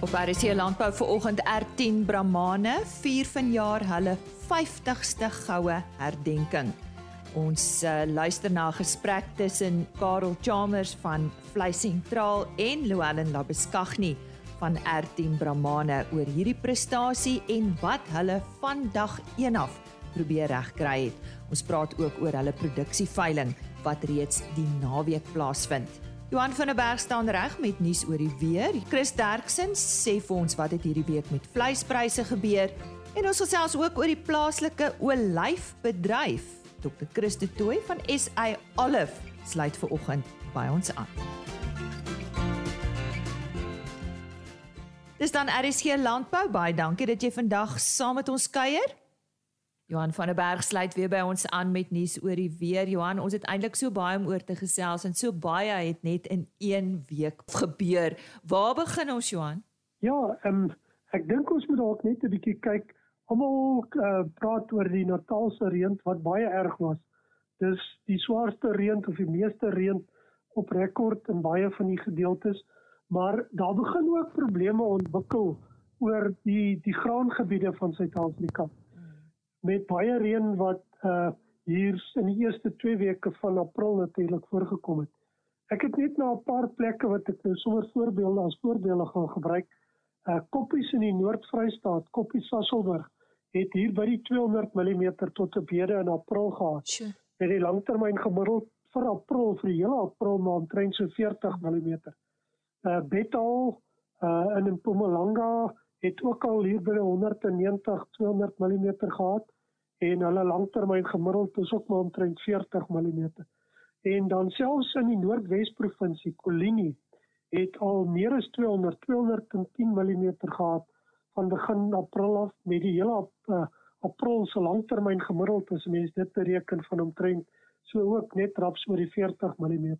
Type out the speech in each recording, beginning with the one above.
Op RC Landbou vanoggend R10 Brahmane vier vanjaar hulle 50ste goue herdenking. Ons uh, luister na 'n gesprek tussen Karel Chalmers van Vleis Sentraal en Louwelen Labeskagni van R10 Brahmane oor hierdie prestasie en wat hulle vandag eenaf probeer regkry het. Ons praat ook oor hulle produksieveiling wat reeds die naweek plaasvind. Johan van der Berg staan reg met nuus oor die weer. Chris Derksen sê vir ons wat het hierdie week met vleispryse gebeur en ons gesels ook oor die plaaslike olyfbedryf. Dr. Chris de Tooy van SA Olive sluit ver oggend by ons aan. Dis dan RSG Landbou baie dankie dat jy vandag saam met ons kuier. Johan van der Berg sluit weer by ons aan met nuus oor die weer. Johan, ons het eintlik so baie om oor te gesels en so baie het net in 1 week gebeur. Waar begin ons, Johan? Ja, ehm um, ek dink ons moet dalk net 'n bietjie kyk. Almal uh, praat oor die Natalse reën wat baie erg was. Dis die swaarste reën of die meeste reën op rekord in baie van die gedeeltes, maar daar begin ook probleme ontwikkel oor die die graangebiede van Suid-Afrika met baie reën wat uh hier in die eerste 2 weke van April natuurlik voorgekom het. Ek het net na 'n paar plekke wat ek nou sommer voorbeelde as voorbeelde gaan gebruik. Uh koppies in die Noord-Vrystaat, Koppies Sasselburg het hier by die 200 mm tot op hede in April gehad. Sure. Met die langtermyn gemiddeld vir April vir die hele April maand omtrent so 40 mm. Uh Bethal uh in Mpumalanga het ook al hier by 190 200 mm gehad en hulle langtermyn gemiddeld is ook maar omtrent 40 mm. En dan selfs in die Noordwes provinsie, Kolini, het al meer as 200 210 mm gehad van begin April af met die hele uh, April se langtermyn gemiddeld as mens dit bereken van omtrent so ook net raps oor die 40 mm.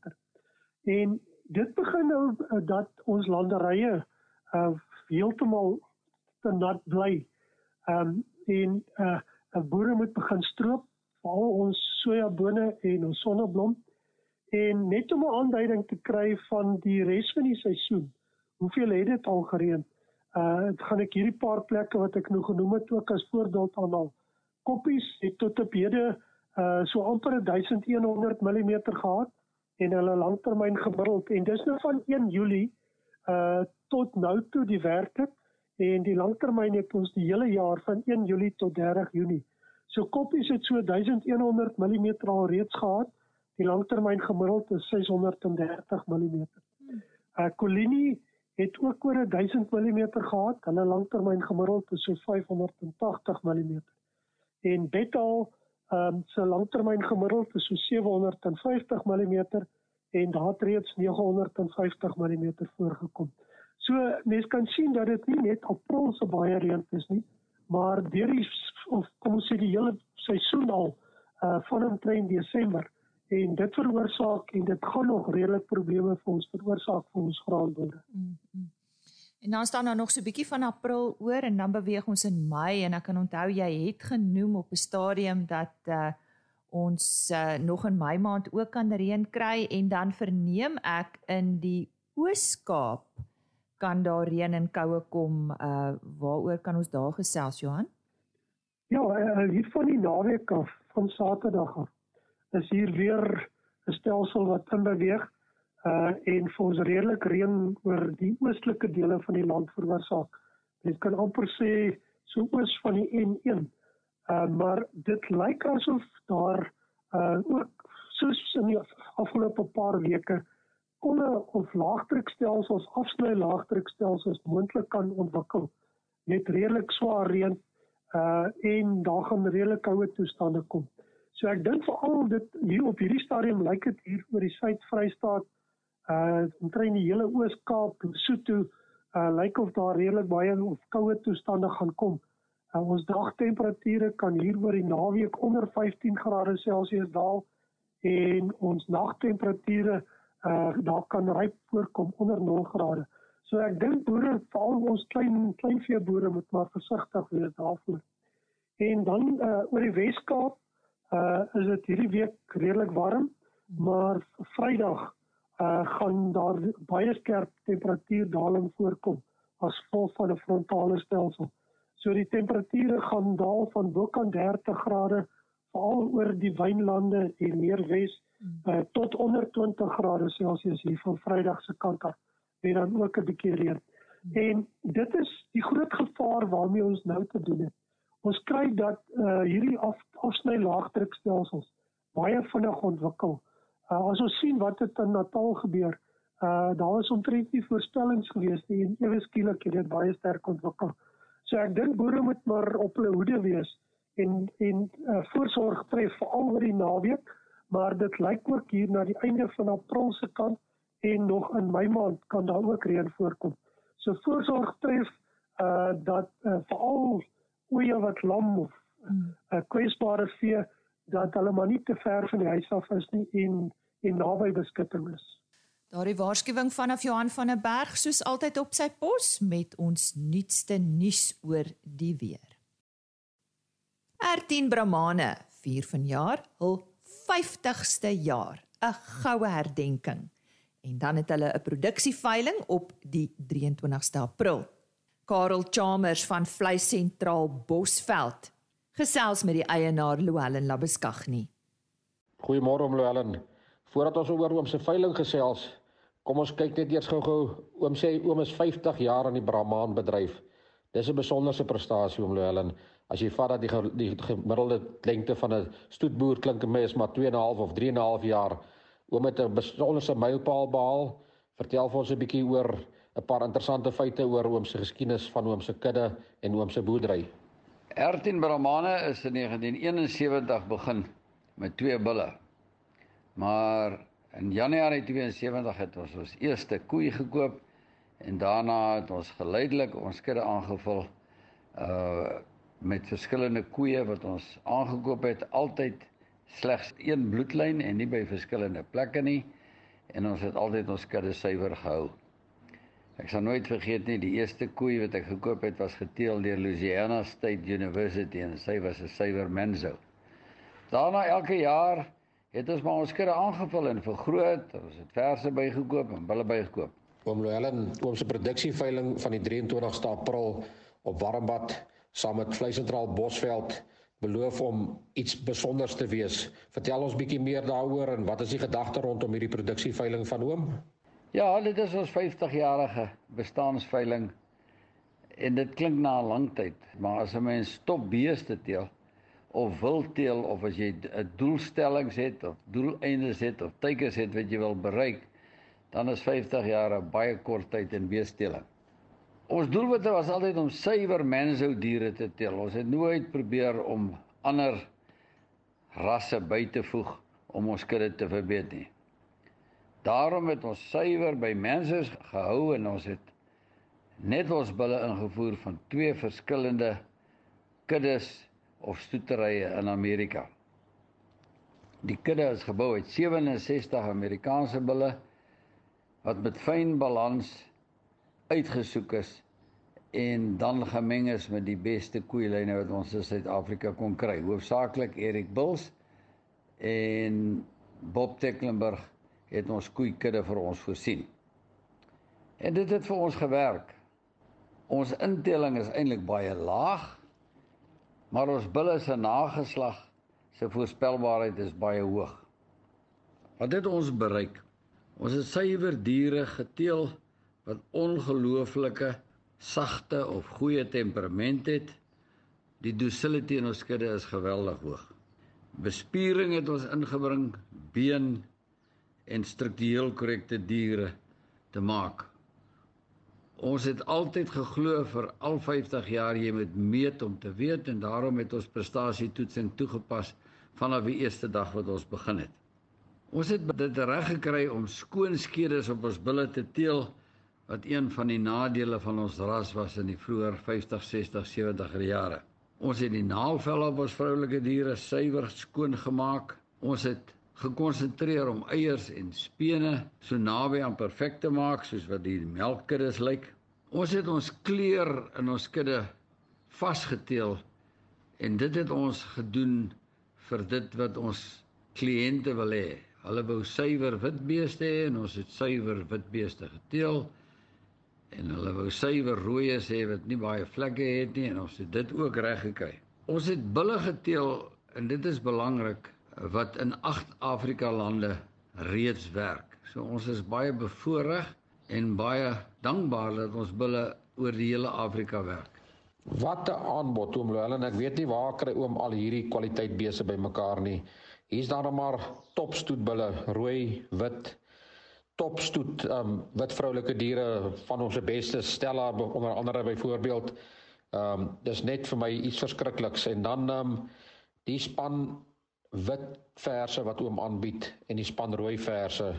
En dit begin nou uh, dat ons landerye uh, heeltemal te nat bly. Ehm um, en uh 'n boere moet begin stroop veral ons sojabone en ons sonneblom en net om 'n aanduiding te kry van die res van die seisoen. Hoeveel het dit al gereën? Uh dit gaan ek hierdie paar plekke wat ek nou genoem het ook as voorbeeld aanhaal. Koppies het tot op hede uh so amper 1100 mm gehad en hulle langtermyn gemiddeld en dis nou van 1 Julie uh tot nou toe die werklik en die langtermyn het ons die hele jaar van 1 Julie tot 30 Junie. So koppies het so 1100 mm al reeds gehad. Die langtermyn gemiddeld is 630 mm. Uh Colini het ook oor 1000 mm gehad. Hulle langtermyn gemiddeld is so 580 mm. En Betal ehm um, se langtermyn gemiddeld is so 750 mm en daar het reeds 950 mm voorgekom. So mense kan sien dat dit nie net April se baie reën is nie, maar deur die of kom ons sê die hele seisoen al uh van omtrent Desember en dit veroorsaak en dit gaan nog redelik probleme vir ons veroorsaak vir ons graanboere. Mm -hmm. En dan staan daar nog so 'n bietjie van April oor en dan beweeg ons in Mei en ek kan onthou jy het genoem op 'n stadium dat uh ons uh, nog in Mei maand ook kan reën kry en dan verneem ek in die Oos-Kaap kan daar reën en koue kom. Uh waaroor kan ons daar gesels Johan? Ja, uh, hier van die naweek af van Saterdag af is hier weer 'n stelsel wat in beweeg uh en vir ons redelik reën oor die oostelike dele van die land veroorsaak. Dit kan amper sê so oos van die N1. Uh maar dit lyk asof daar uh ook soos in die afgelope paar weke kolle of laagdrukstelsels afsny laagdrukstelsels moontlik kan ontwikkel met redelik swaar reën uh en daar gaan redelik koue toestande kom. So ek dink veral dit hier op hierdie stadium lyk dit hier oor die Suid-Vrystaat uh omtrent die hele Oos-Kaap, Lesotho uh lyk of daar redelik baie of koue toestande gaan kom. Uh, ons dagtemperature kan hier oor die naweek onder 15 grade Celsius daal en ons nagtemperature uh daar kan ryp voorkom onder 0 grade. So ek dink boere, veral ons klein kleinvee boere moet maar versigtig wees daarvoor. En dan uh oor die Weskaap uh is dit hierdie week redelik warm, maar Vrydag uh gaan daar baie skerp temperatuurdaling voorkom as gevolg van 'n frontale stelsel. So die temperature gaan daal van bokant 30 grade veral oor die wynlande en meer wes uh, tot onder 20 grade Celsius hier van Vrydag se kant af. Weer dan ook 'n bietjie reën. En dit is die groot gevaar waarmee ons nou te doen het. Ons kry dat uh, hierdie af, afsny laagdrukstelsels baie vinnig ontwikkel. Uh, as ons sien wat het in Natal gebeur, uh, daar was omtrent nie voorspellings gewees nie en ewe skielik het dit baie sterk ontwikkel. So ek dink boere moet maar op hulle hoede wees en en uh, voorsorg tref veral oor die naweek, maar dit lyk ook hier na die einde van April se kant en nog in Mei maand kan daar ook reën voorkom. So voorsorg tref uh dat uh, veral oeye wat lam of 'n hmm. uh, kwesbare vee dat hulle maar nie te ver van die huis af is nie en en naby beskutting is. Daardie waarskuwing vanaf Johan van der Berg soos altyd op sy pos met ons nuutste nuus oor die weer. R10 Brahmane vier vanjaar hul 50ste jaar, 'n goue herdenking. En dan het hulle 'n produksieveiling op die 23ste April. Karel Chalmers van Vleis Sentraal Bosveld gesels met die eienaar Louwelen Labeskagni. Goeiemôre om Louwelen. Voordat ons oor oom se veiling gesels, kom ons kyk net eers gou-gou. Oom sê oom is 50 jaar aan die Brahman bedryf. Dis 'n besonderse prestasie om Louwelen. As jy vat dat die, die gemiddelde lengte van 'n stoetboer klink my is maar 2.5 of 3.5 jaar. Oom het 'n besonderse mylpaal behaal. Vertel vir ons 'n bietjie oor 'n paar interessante feite oor oom se geskiedenis van oom se kudde en oom se boerdery. Ertin Brahmane is in 1971 begin met twee bulle. Maar in Januarie 72 het ons ons eerste koei gekoop en daarna het ons geleidelik ons kudde aangevul. Uh met verskillende koeie wat ons aangekoop het, altyd slegs een bloedlyn en nie by verskillende plekke nie en ons het altyd ons kudde suiwer gehou. Ek sal nooit vergeet nie die eerste koei wat ek gekoop het was geteel deur Louisiana State University en sy was 'n suiwer menso. Daarna elke jaar het ons maar ons kudde aangevul en vergroot, ons het verse bygekoop en bulle bygekoop. Oom Louwelen, oom se produksieveiling van die 23ste April op Warmbad saam met Vleisentraal Bosveld beloof om iets spesiaals te wees. Vertel ons bietjie meer daaroor en wat is die gedagte rondom hierdie produksieveiling van oom? Ja, dit is ons 50-jarige bestaansveiling en dit klink na 'n lang tyd, maar as 'n mens stop beeste teel of wil teel of as jy 'n doelstellings het of doeleindes het of teikens het wat jy wil bereik, dan is 50 jaar 'n baie kort tyd in beesteling. Ons doelwitte was altyd om suiwer mensou diere te tel. Ons het nooit probeer om ander rasse by te voeg om ons kudde te verbeter nie. Daarom het ons suiwer by mense gehou en ons het net ons bulle ingevoer van twee verskillende kuddes of stoeterye in Amerika. Die kudde is gebou uit 67 Amerikaanse bulle wat met fyn balans uitgesoek is en dan gemeng is met die beste koeilyne wat ons in Suid-Afrika kon kry. Hoofsaaklik Erik Bulls en Bob Tecklenburg het ons koeikudde vir ons voorsien. En dit het vir ons gewerk. Ons intelling is eintlik baie laag, maar ons bulle se nageslag se voorspelbaarheid is baie hoog. Wat het ons bereik? Ons het suiwer diere geteel wat ongelooflike sagte of goeie temperament het. Die docility in ons kudde is geweldig hoog. Bespiering het ons ingebring, been en struktureel korrekte diere te maak. Ons het altyd geglo vir al 50 jaar jy moet meet om te weet en daarom het ons prestasietoetsing toegepas vanaf die eerste dag wat ons begin het. Ons het dit reg gekry om skoon skedes op ons bulle te teel wat een van die nadele van ons ras was in die vroeë 50, 60, 70er jare. Ons het die naalvel op ons vroulike diere suiwer skoon gemaak. Ons het gekonsentreer om eiers en spene so naby aan perfek te maak soos wat die melkkuddes lyk. Ons het ons kleur in ons kudde vasgeteel en dit het ons gedoen vir dit wat ons kliënte wil hê. Hulle wou suiwer wit beeste hê en ons het suiwer wit beeste geteel en hulle wou suiwer rooi sê wat nie baie vlekke het nie en ons het dit ook reg gekry. Ons het bulle geteel en dit is belangrik wat in 8 Afrika lande reeds werk. So ons is baie bevoorreg en baie dankbaar dat ons bulle oor die hele Afrika werk. Wat 'n aanbod oom Louwelen, ek weet nie waar kry oom al hierdie kwaliteit bese bymekaar nie. Hier's dan maar topstoetbulle, rooi, wit, topstoet, um, wit vroulike diere van ons beste Stella onder andere byvoorbeeld. Um, dis net vir my iets verskrikliks en dan um, die span wit verse wat oom aanbied en die span rooi verse.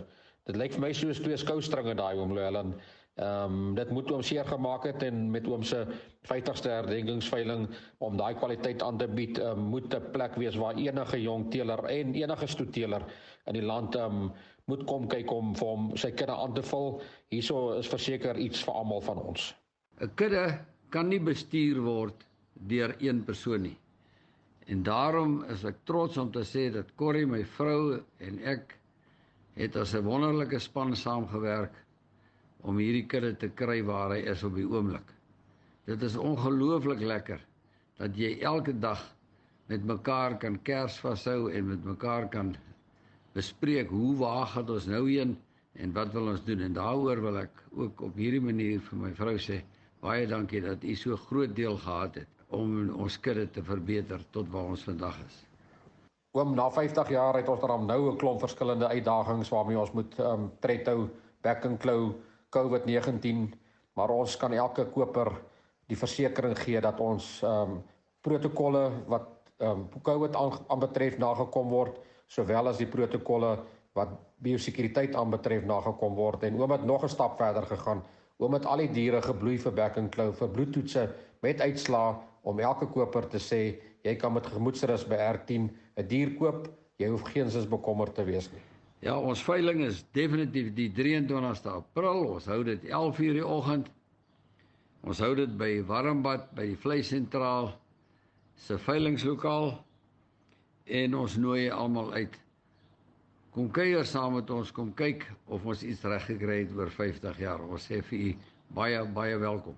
Dit lyk vir my soos twee skoustringe daai oom Louwelen. Ehm um, dit moet oom seer gemaak het en met oom se 50ste herdenkingsveiling om daai kwaliteit aan te bied, um, moet 'n plek wees waar enige jong teeler en enige stoeteler in die land ehm um, moet kom kyk om vir hom sy kudde aan te vul. Hierso is verseker iets vir almal van ons. 'n Kudde kan nie bestuur word deur een persoon nie. En daarom is ek trots om te sê dat Corrie my vrou en ek het as 'n wonderlike span saamgewerk om hierdie kudde te kry waar hy is op die oomblik. Dit is ongelooflik lekker dat jy elke dag met mekaar kan kers vashou en met mekaar kan bespreek hoe waar gaan ons nou heen en wat wil ons doen en daaroor wil ek ook op hierdie manier vir my vrou sê baie dankie dat u so groot deel gehad het om ons kudde te verbeter tot waar ons vandag is. Oom na 50 jaar het ons dan nou 'n klomp verskillende uitdagings waarmee ons moet ehm um, trethou, back and claw COVID-19, maar ons kan elke koper die versekering gee dat ons ehm um, protokolle wat ehm um, COVID aanbetref nagekom word, sowel as die protokolle wat biosekuriteit aanbetref nagekom word en oom het nog 'n stap verder gegaan. Oom het al die diere gebloei vir back and claw vir bloedtoetse met uitslaa om elke koper te sê jy kan met gemoedsrus by R10 'n dier koop, jy hoef geensins bekommerd te wees nie. Ja, ons veiling is definitief die 23ste April. Ons hou dit 11:00 die oggend. Ons hou dit by Warmbad by die vleisentraal se veilingslokaal en ons nooi almal uit. Kom kuier saam met ons, kom kyk of ons iets reg gekry het oor 50 jaar. Ons sê vir u baie baie welkom.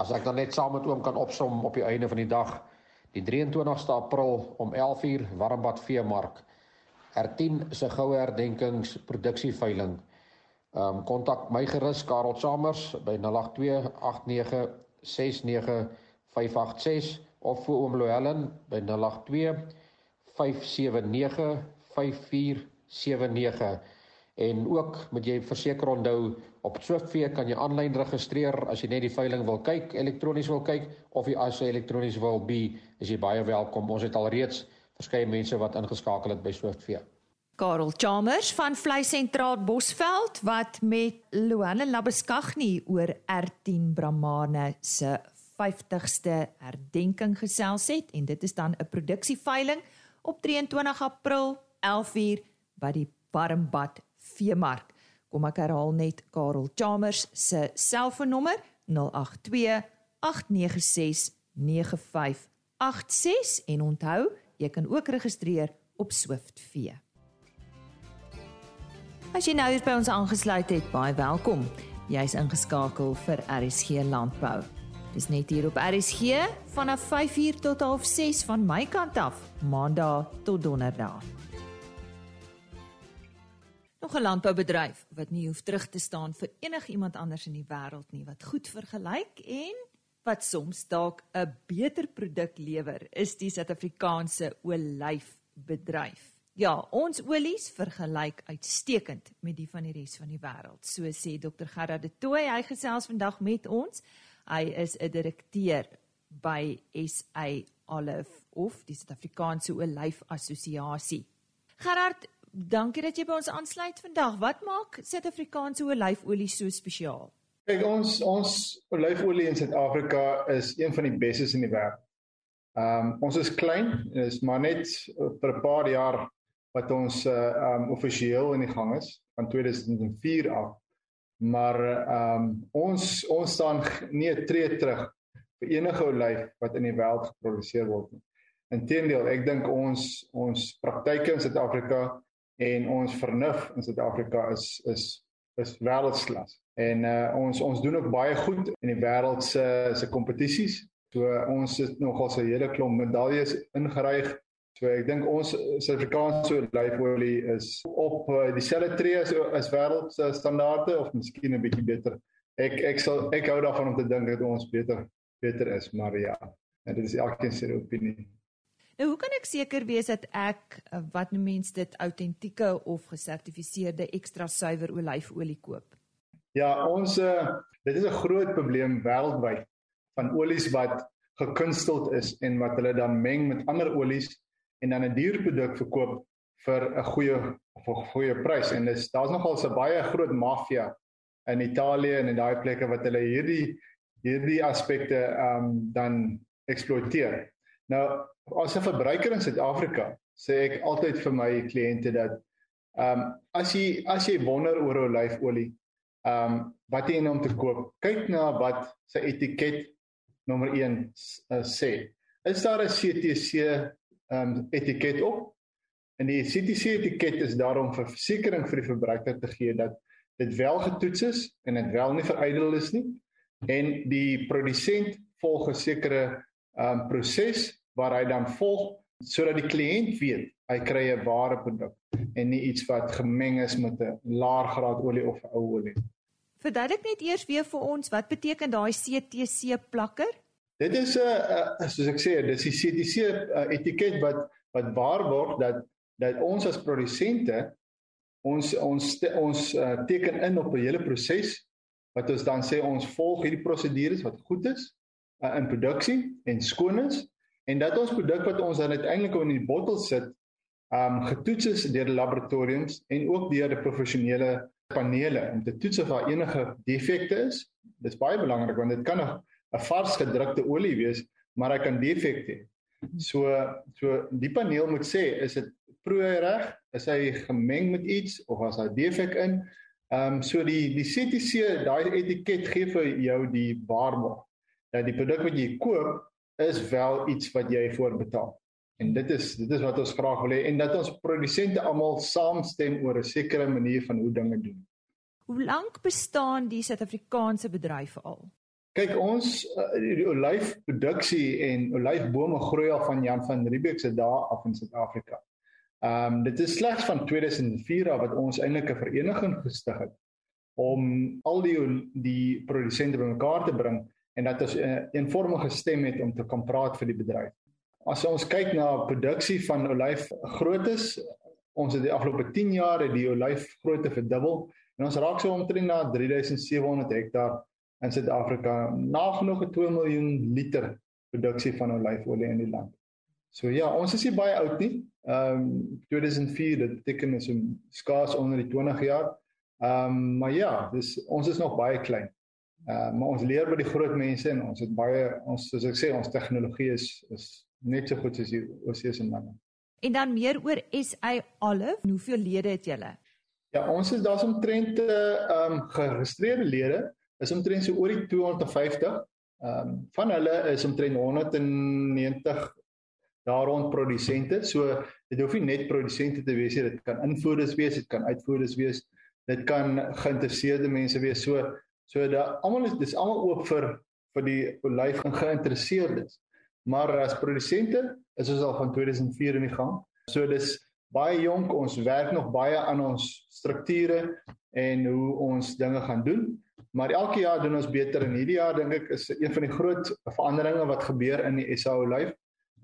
As ek dan net saam met oom kan opsom op die einde van die dag, die 23ste April om 11:00 Warmbad Veemark R10 se goue herdenkings produksieveiling. Ehm um, kontak my gerus Karel Chamers by 0828969586 of vir oom Lohellen by 0825795479 en ook moet jy verseker onthou op Swiftfee kan jy aanlyn registreer as jy net die veiling wil kyk, elektronies wil kyk of jy as jy elektronies wil be, is jy baie welkom. Ons het alreeds verskeie mense wat ingeskakel het by Swiftfee. Karel Chalmers van Vleisentraal Bosveld wat met Luanne Labeskagni oor R10 Brahmane se 50ste herdenking gesels het en dit is dan 'n produksieveiling op 23 April 11:00 by die Warmbad Veemark. Kom ek herhaal net Karel Chalmers se selfoonnommer 082 896 9586 en onthou Jy kan ook registreer op SwiftV. As jy nou hier by ons aangesluit het, baie welkom. Jy's ingeskakel vir RSG Landbou. Dis net hier op RSG vanaf 5uur tot 6:30 van my kant af, Maandag tot Donderdag. Nog 'n landboubedryf wat nie hoef terug te staan vir enigiemand anders in die wêreld nie wat goed vergelyk en wat soms dalk 'n beter produk lewer, is die Suid-Afrikaanse olyfbedryf. Ja, ons olies vergelyk uitstekend met die van die res van die wêreld. So sê Dr Gerard de Tooy, hy gesels vandag met ons. Hy is 'n direkteur by SA Olive of die Suid-Afrikaanse Olyf Assosiasie. Gerard, dankie dat jy by ons aansluit vandag. Wat maak Suid-Afrikaanse olyfolie so spesiaal? Kyk ons ons olyfolie in Suid-Afrika is een van die bestes in die wêreld. Ehm um, ons is klein, is maar net vir 'n paar jaar wat ons uh um offisieel in die gang is van 2004 af. Maar ehm um, ons ons staan nie 'n tree terug vir enige olyf wat in die wêreld geproduseer word nie. Inteendeel, ek dink ons ons praktyke in Suid-Afrika en ons vernuf in Suid-Afrika is is is wêreldsklas. En uh ons ons doen ook baie goed in die wêreld se se kompetisies. So ons het nogal 'n hele klomp medaljes ingeryg. So ek dink ons Suid-Afrikaanse olyfolie is op uh, dieselfde tree as as wêreld se standaarde of miskien 'n bietjie beter. Ek ek sal ek hou daarvan om te dink dat ons beter beter is, maar ja, dit is elkeen se opinie. Nou hoe kan ek seker wees dat ek eh, wat noem mens dit autentieke of gesertifiseerde ekstra suiwer olyfolie koop? Ja, ons uh, dit is 'n groot probleem wêreldwyd van olies wat gekunsteld is en wat hulle dan meng met ander olies en dan 'n dierproduk verkoop vir 'n goeie of 'n goeie prys en dis daar's nogal 'n baie groot maffia in Italië en in daai plekke wat hulle hierdie hierdie aspekte ehm um, dan eksploiteer. Nou as 'n verbruiker in Suid-Afrika sê ek altyd vir my kliënte dat ehm um, as jy as jy wonder oor olyfolie, ehm um, wat jy nou om te koop, kyk na wat sy etiket nommer 1 uh, eh, sê. Is daar 'n CTC um, etiket op? En die CTC etiket is daarom vir versekerings vir die verbruiker te gee dat dit wel getoets is en dit wel nie verydel is nie en die produsent volg 'n sekere um, proses waar hy dan volg sodat die kliënt weet hy kry 'n ware produk en nie iets wat gemeng is met 'n laer graad olie of ou olie. Verduidelik net eers weer vir ons wat beteken daai CTC plakker? Dit is 'n uh, uh, soos ek sê, dis die CTC uh, etiket wat wat waarborg dat dat ons as produsente ons ons ons uh, teken in op 'n hele proses wat ons dan sê ons volg hierdie prosedures wat goed is uh, in produksie en skoon is en dat ons produk wat ons dan uiteindelik in die bottel sit, um getoets is deur laboratoriums en ook deur die professionele panele om te toets of daar enige defekte is. Dit is baie belangrik want dit kan 'n vars gedrukte olie wees, maar hy kan defekte hê. So so die paneel moet sê is dit proe reg? Is hy gemeng met iets of was daar defek in? Ehm um, so die die CTC daai etiket gee vir jou die waarborg dat die produk wat jy koop is wel iets wat jy voorbetaal. En dit is dit is wat ons graag wil hê en dat ons produsente almal saamstem oor 'n sekere manier van hoe dinge doen. Hoe lank bestaan die Suid-Afrikaanse bedryf al? Kyk, ons uh, die olyfproduksie en olyfbome groei al van Jan van Riebeeck se dae af in Suid-Afrika. Ehm um, dit is slegs van 2004 af wat ons eintlik 'n vereniging gestig het om al die die produsente bymekaar te bring en dat ons 'n uh, eenvormige stem het om te kan praat vir die bedryf. As ons kyk na produksie van olyf grootes, ons het die afgelope 10 jaar die olyf grootte verdubbel en ons raak so omtrent na 3700 hektaar in Suid-Afrika, nagenoeg 'n 2 miljoen liter produksie van olyfolie in die land. So ja, ons is nie baie oud nie. Ehm um, 2004, dit beteken is 'n skaars onder die 20 jaar. Ehm um, maar ja, dis ons is nog baie klein. Uh maar ons leer by die groot mense en ons het baie ons soos ek sê ons tegnologie is is net so goed soos die en manne. En dan meer oor SA Olive, hoeveel lede het julle? Ja, ons is daar's omtrent uh um geregistreerde lede is omtrent so oor die 250. Um van hulle is omtrent 190 daar rond produsente. So dit hoef nie net produsente te wees nie, dit kan invoerders wees, dit kan uitvoerders wees, dit kan geïnteresseerde mense wees. So So da almal is dis almal oop vir vir die olyf en geïnteresseerdes. Maar as produsente is ons al van 2004 in die gang. So dis baie jonk, ons werk nog baie aan ons strukture en hoe ons dinge gaan doen. Maar elke jaar doen ons beter en hierdie jaar dink ek is een van die groot veranderinge wat gebeur in die SA olyf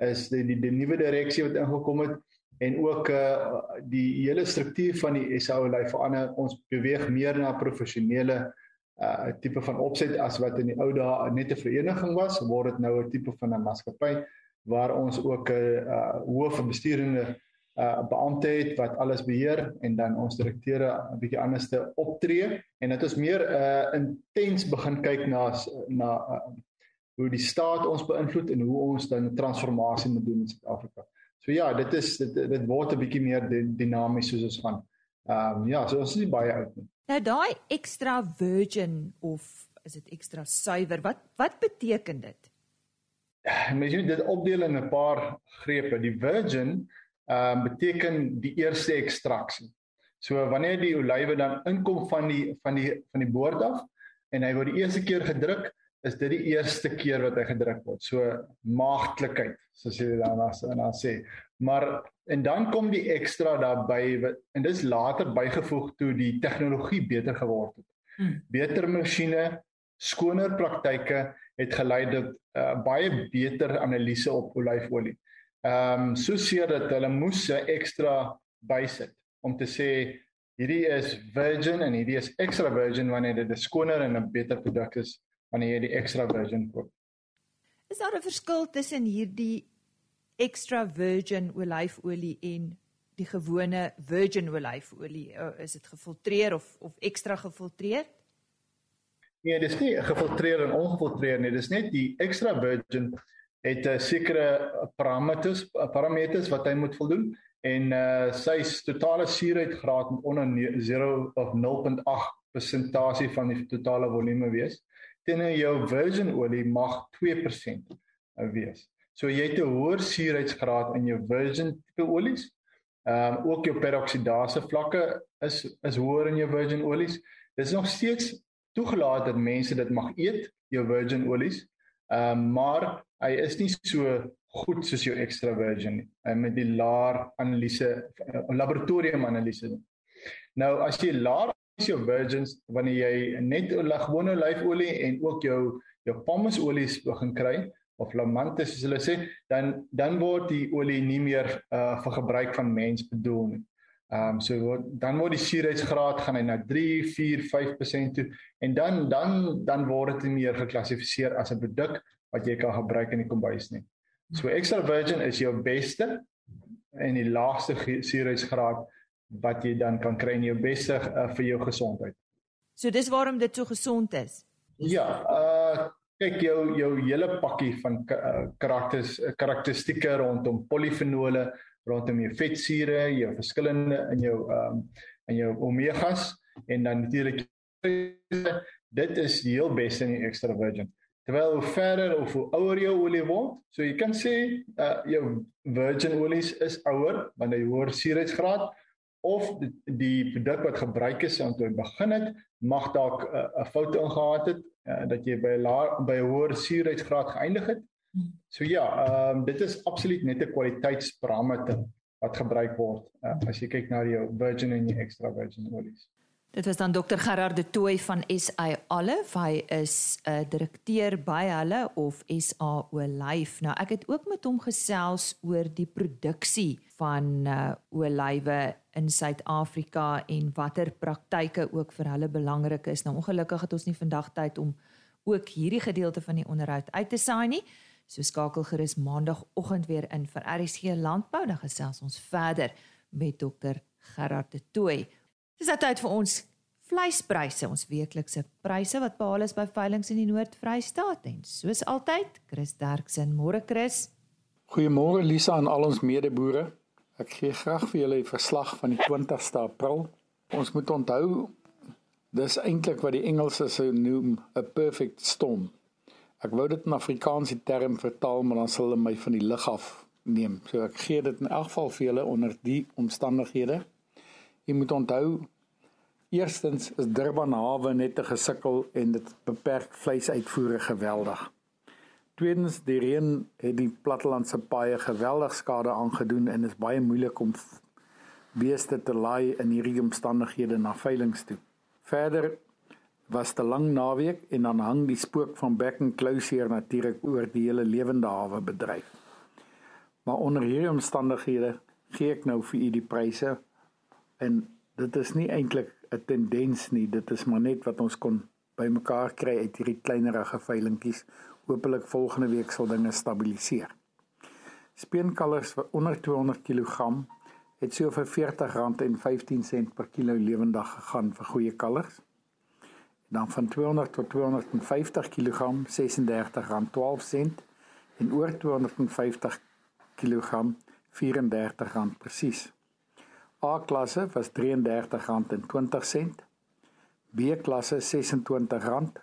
is die die, die nuwe direksie wat ingekom het en ook uh, die hele struktuur van die SA olyf verander. Ons beweeg meer na professionele uh, tipe van opset as wat in die ou dae net 'n vereniging was, word dit nou 'n tipe van 'n maatskappy waar ons ook 'n uh, hoof bestuurende uh beampte het wat alles beheer en dan ons direkteure 'n bietjie anderste optree en dit is meer uh intens begin kyk na na uh, hoe die staat ons beïnvloed en hoe ons dan transformasie moet doen in Suid-Afrika. So ja, dit is dit dit word 'n bietjie meer dinamies soos ons gaan. Ehm um, ja, so ons is nie baie oud nie. Nou daai extra virgin of is dit extra suiwer? Wat wat beteken dit? Mens moet dit opdeel in 'n paar grepe. Die virgin ehm uh, beteken die eerste ekstraksie. So wanneer die olywe dan inkom van die van die van die boord af en hy word die eerste keer gedruk, is dit die eerste keer wat hy gedruk word. So maagdelikheid, soos jy dan as en dan sê. Maar en dan kom die ekstra daarbey en dis later bygevoeg toe die tegnologie beter geword het. Hmm. Beter masjiene, skoner praktyke het gelei tot uh, baie beter analise op olyfolie. Ehm um, so seer dat hulle moes 'n ekstra bysit om te sê hierdie is virgin en hierdie is extra virgin wanneer dit 'n skoner en 'n beter produk is wanneer jy die extra virgin koop. Is daar 'n verskil tussen hierdie extra virgin olyfolie en die gewone virgin olyfolie? Is dit gefiltreer of of ekstra gefiltreer? Nee, dis nie gefiltreer en ongefiltreer nie. Dis net die extra virgin het 'n sekere parameters parameters wat hy moet voldoen en uh sy totale suurheidgraad moet onder 0 of 0.8 persentasie van die totale volume wees. Teenoor jou virgin olie mag 2% wees. So jy het 'n hoër suurheidsgraad in jou virgin tipe olies. Ehm um, ook jou peroksidase vlakke is is hoër in jou virgin olies. Dis nog steeds toegelaat dat mense dit mag eet, jou virgin olies. Ehm um, maar hy is nie so goed soos jou extra virgin nie. Met die laer analise uh, laboratorium analise. Nou as jy laer is jou virgins wanneer jy net gewone olyfolie en ook jou jou palmolies begin kry of lamante soos hulle sê, dan dan word die olie nie meer uh vir gebruik van mens bedoel nie. Ehm um, so word, dan word die suurheidsgraad gaan hy na 3, 4, 5% toe en dan dan dan word dit meer geklassifiseer as 'n produk wat jy kan gebruik in die kombuis nie. So extra virgin is jou beste en die laagste suurheidsgraad wat jy dan kan kry in jou beste uh, vir jou gesondheid. So dis waarom dit so gesond is. Ja, uh kyk jou jou hele pakkie van uh, karakters karakteristikke rondom polifenole, rondom jou vetsure, jou verskillende in jou ehm um, in jou omegas en dan natuurlik dit is die heel beste in die extra virgin. Terwyl hoe verder of hoe ouer jou olie word, so jy kan sê uh jou virgin olies is ouer want hy hoër suurheidsgraad of die, die produk wat gebruik is om te begin het mag dalk 'n uh, fout ingehad het uh, dat jy by 'n by 'n hoër suurheidsgraad geëindig het. So ja, ehm um, dit is absoluut net 'n kwaliteitsparameter wat gebruik word uh, as jy kyk na jou virgin en jou extra virgin olies. Dit was dan Dr Gerard de Tooy van SA Olive. Hy is 'n uh, direkteur by hulle of SA Olive. Nou ek het ook met hom gesels oor die produksie van uh, olywe in Suid-Afrika en watter praktyke ook vir hulle belangrik is. Nou ongelukkig het ons nie vandag tyd om ook hierdie gedeelte van die onderhoud uit te saai nie. So skakel gerus maandagooggend weer in vir RSG Landbou dan gesels ons verder met Dr Gerard de Tooy. Dis nou tyd vir ons vleispryse, ons weeklikse pryse wat behaal is by veilinge in die Noord-Vrystaat en soos altyd, Chris Derksen, môre Chris. Goeiemôre Lisa en al ons medeboere. Ek gee graag vir julle 'n verslag van die 20ste April. Ons moet onthou dis eintlik wat die Engelse sou noem 'n perfect storm. Ek wou dit in Afrikaanse term vertaal, maar dan sal hulle my van die lig af neem. So ek gee dit in elk geval vir julle onder die omstandighede. Jy moet onthou eerstens is Durban hawe net te gesukkel en dit beperk vleisuitvoere geweldig. Tweedens die reën het die plattelandse paaie geweldig skade aangedoen en is baie moeilik om beeste te laai in hierdie omstandighede na veilinge toe. Verder was te lang naweek en dan hang die spook van back and closure natuurlik oor die hele lewende hawe bedryf. Maar onder hierdie omstandighede gee ek nou vir u die pryse en dit is nie eintlik 'n tendens nie dit is maar net wat ons kon bymekaar kry uit hierdie kleinerige veilingkies hopelik volgende week sal dinge stabiliseer. Speenkalvers vir onder 200 kg het so vir R40.15 per kilo lewendig gegaan vir goeie kalvers dan van 200 tot 250 kg R36.12 en oor 250 kg R34 presies A klasse was R33.20. B klasse R26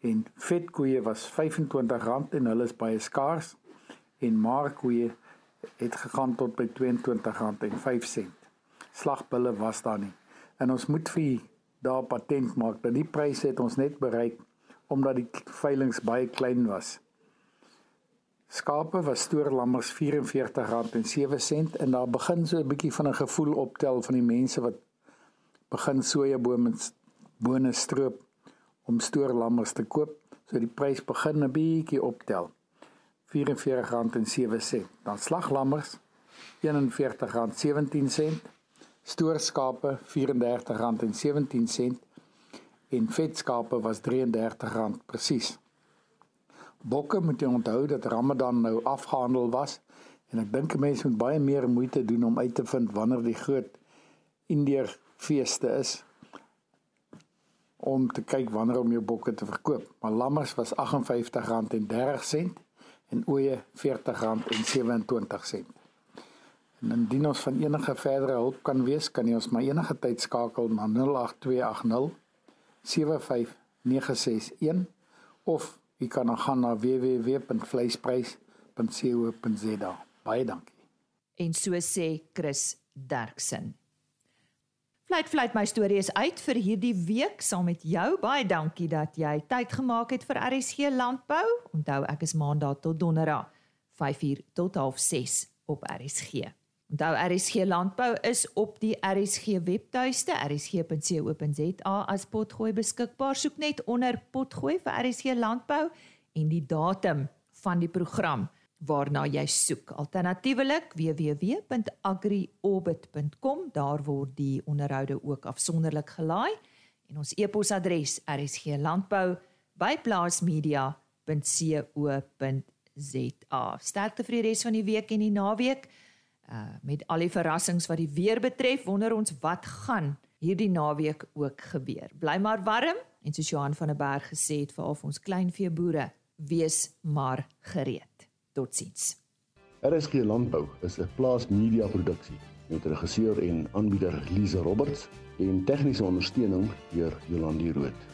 en vetkoeie was R25 en hulle is baie skaars en markkoeie het gegaan tot by R22.05. slagbulle was daar nie. En ons moet vir daar patent maak dat die pryse het ons net bereik omdat die veilinge baie klein was. Skape was stoorlammers R44.07 en daar begin so 'n bietjie van 'n gevoel optel van die mense wat begin sojabome bone stroop om stoorlammers te koop. So die prys begin 'n bietjie optel. R44.07. Dan slaglammers R41.17. Stoorskape R34.17 en vetskape was R33 presies. Bokke moet jy onthou dat Ramadan nou afgehandel was en ek dink mense moet baie meer moeite doen om uit te vind wanneer die groot Indiër feeste is om te kyk wanneer om jou bokke te verkoop. Maar lammers was R58.30 en ooe R40.27. En indien ons van enige verdere hulp kan wees, kan jy ons maar enige tyd skakel na 08280 75961 of Jy kan gaan na www.vleisprys.co.za. Baie dankie. En so sê Chris Derksen. Fluit fluit my storie is uit vir hierdie week saam met jou. Baie dankie dat jy tyd gemaak het vir RSG Landbou. Onthou ek is maandag tot donderdag 5uur tot 06:30 op RSG. Onthou RSG Landbou is op die RSG webtuiste rsg.co.za as potgooi beskikbaar. Soek net onder potgooi vir RSG Landbou en die datum van die program waarna jy soek. Alternatiefelik www.agriorbit.com. Daar word die onderhoude ook afsonderlik gelaai en ons e-posadres rsglandbou@plaasmedia.co.za. Sterkte vir die res van die week en die naweek. Uh, met al die verrassings wat die weer betref, wonder ons wat gaan hierdie naweek ook gebeur. Bly maar warm en soos Johan van der Berg gesê het vir al ons kleinvee boere, wees maar gereed. Totsiens. RSG Landbou is 'n plaas media produksie met regisseur en aanbieder Lize Roberts en tegniese ondersteuning deur Jolandi Root.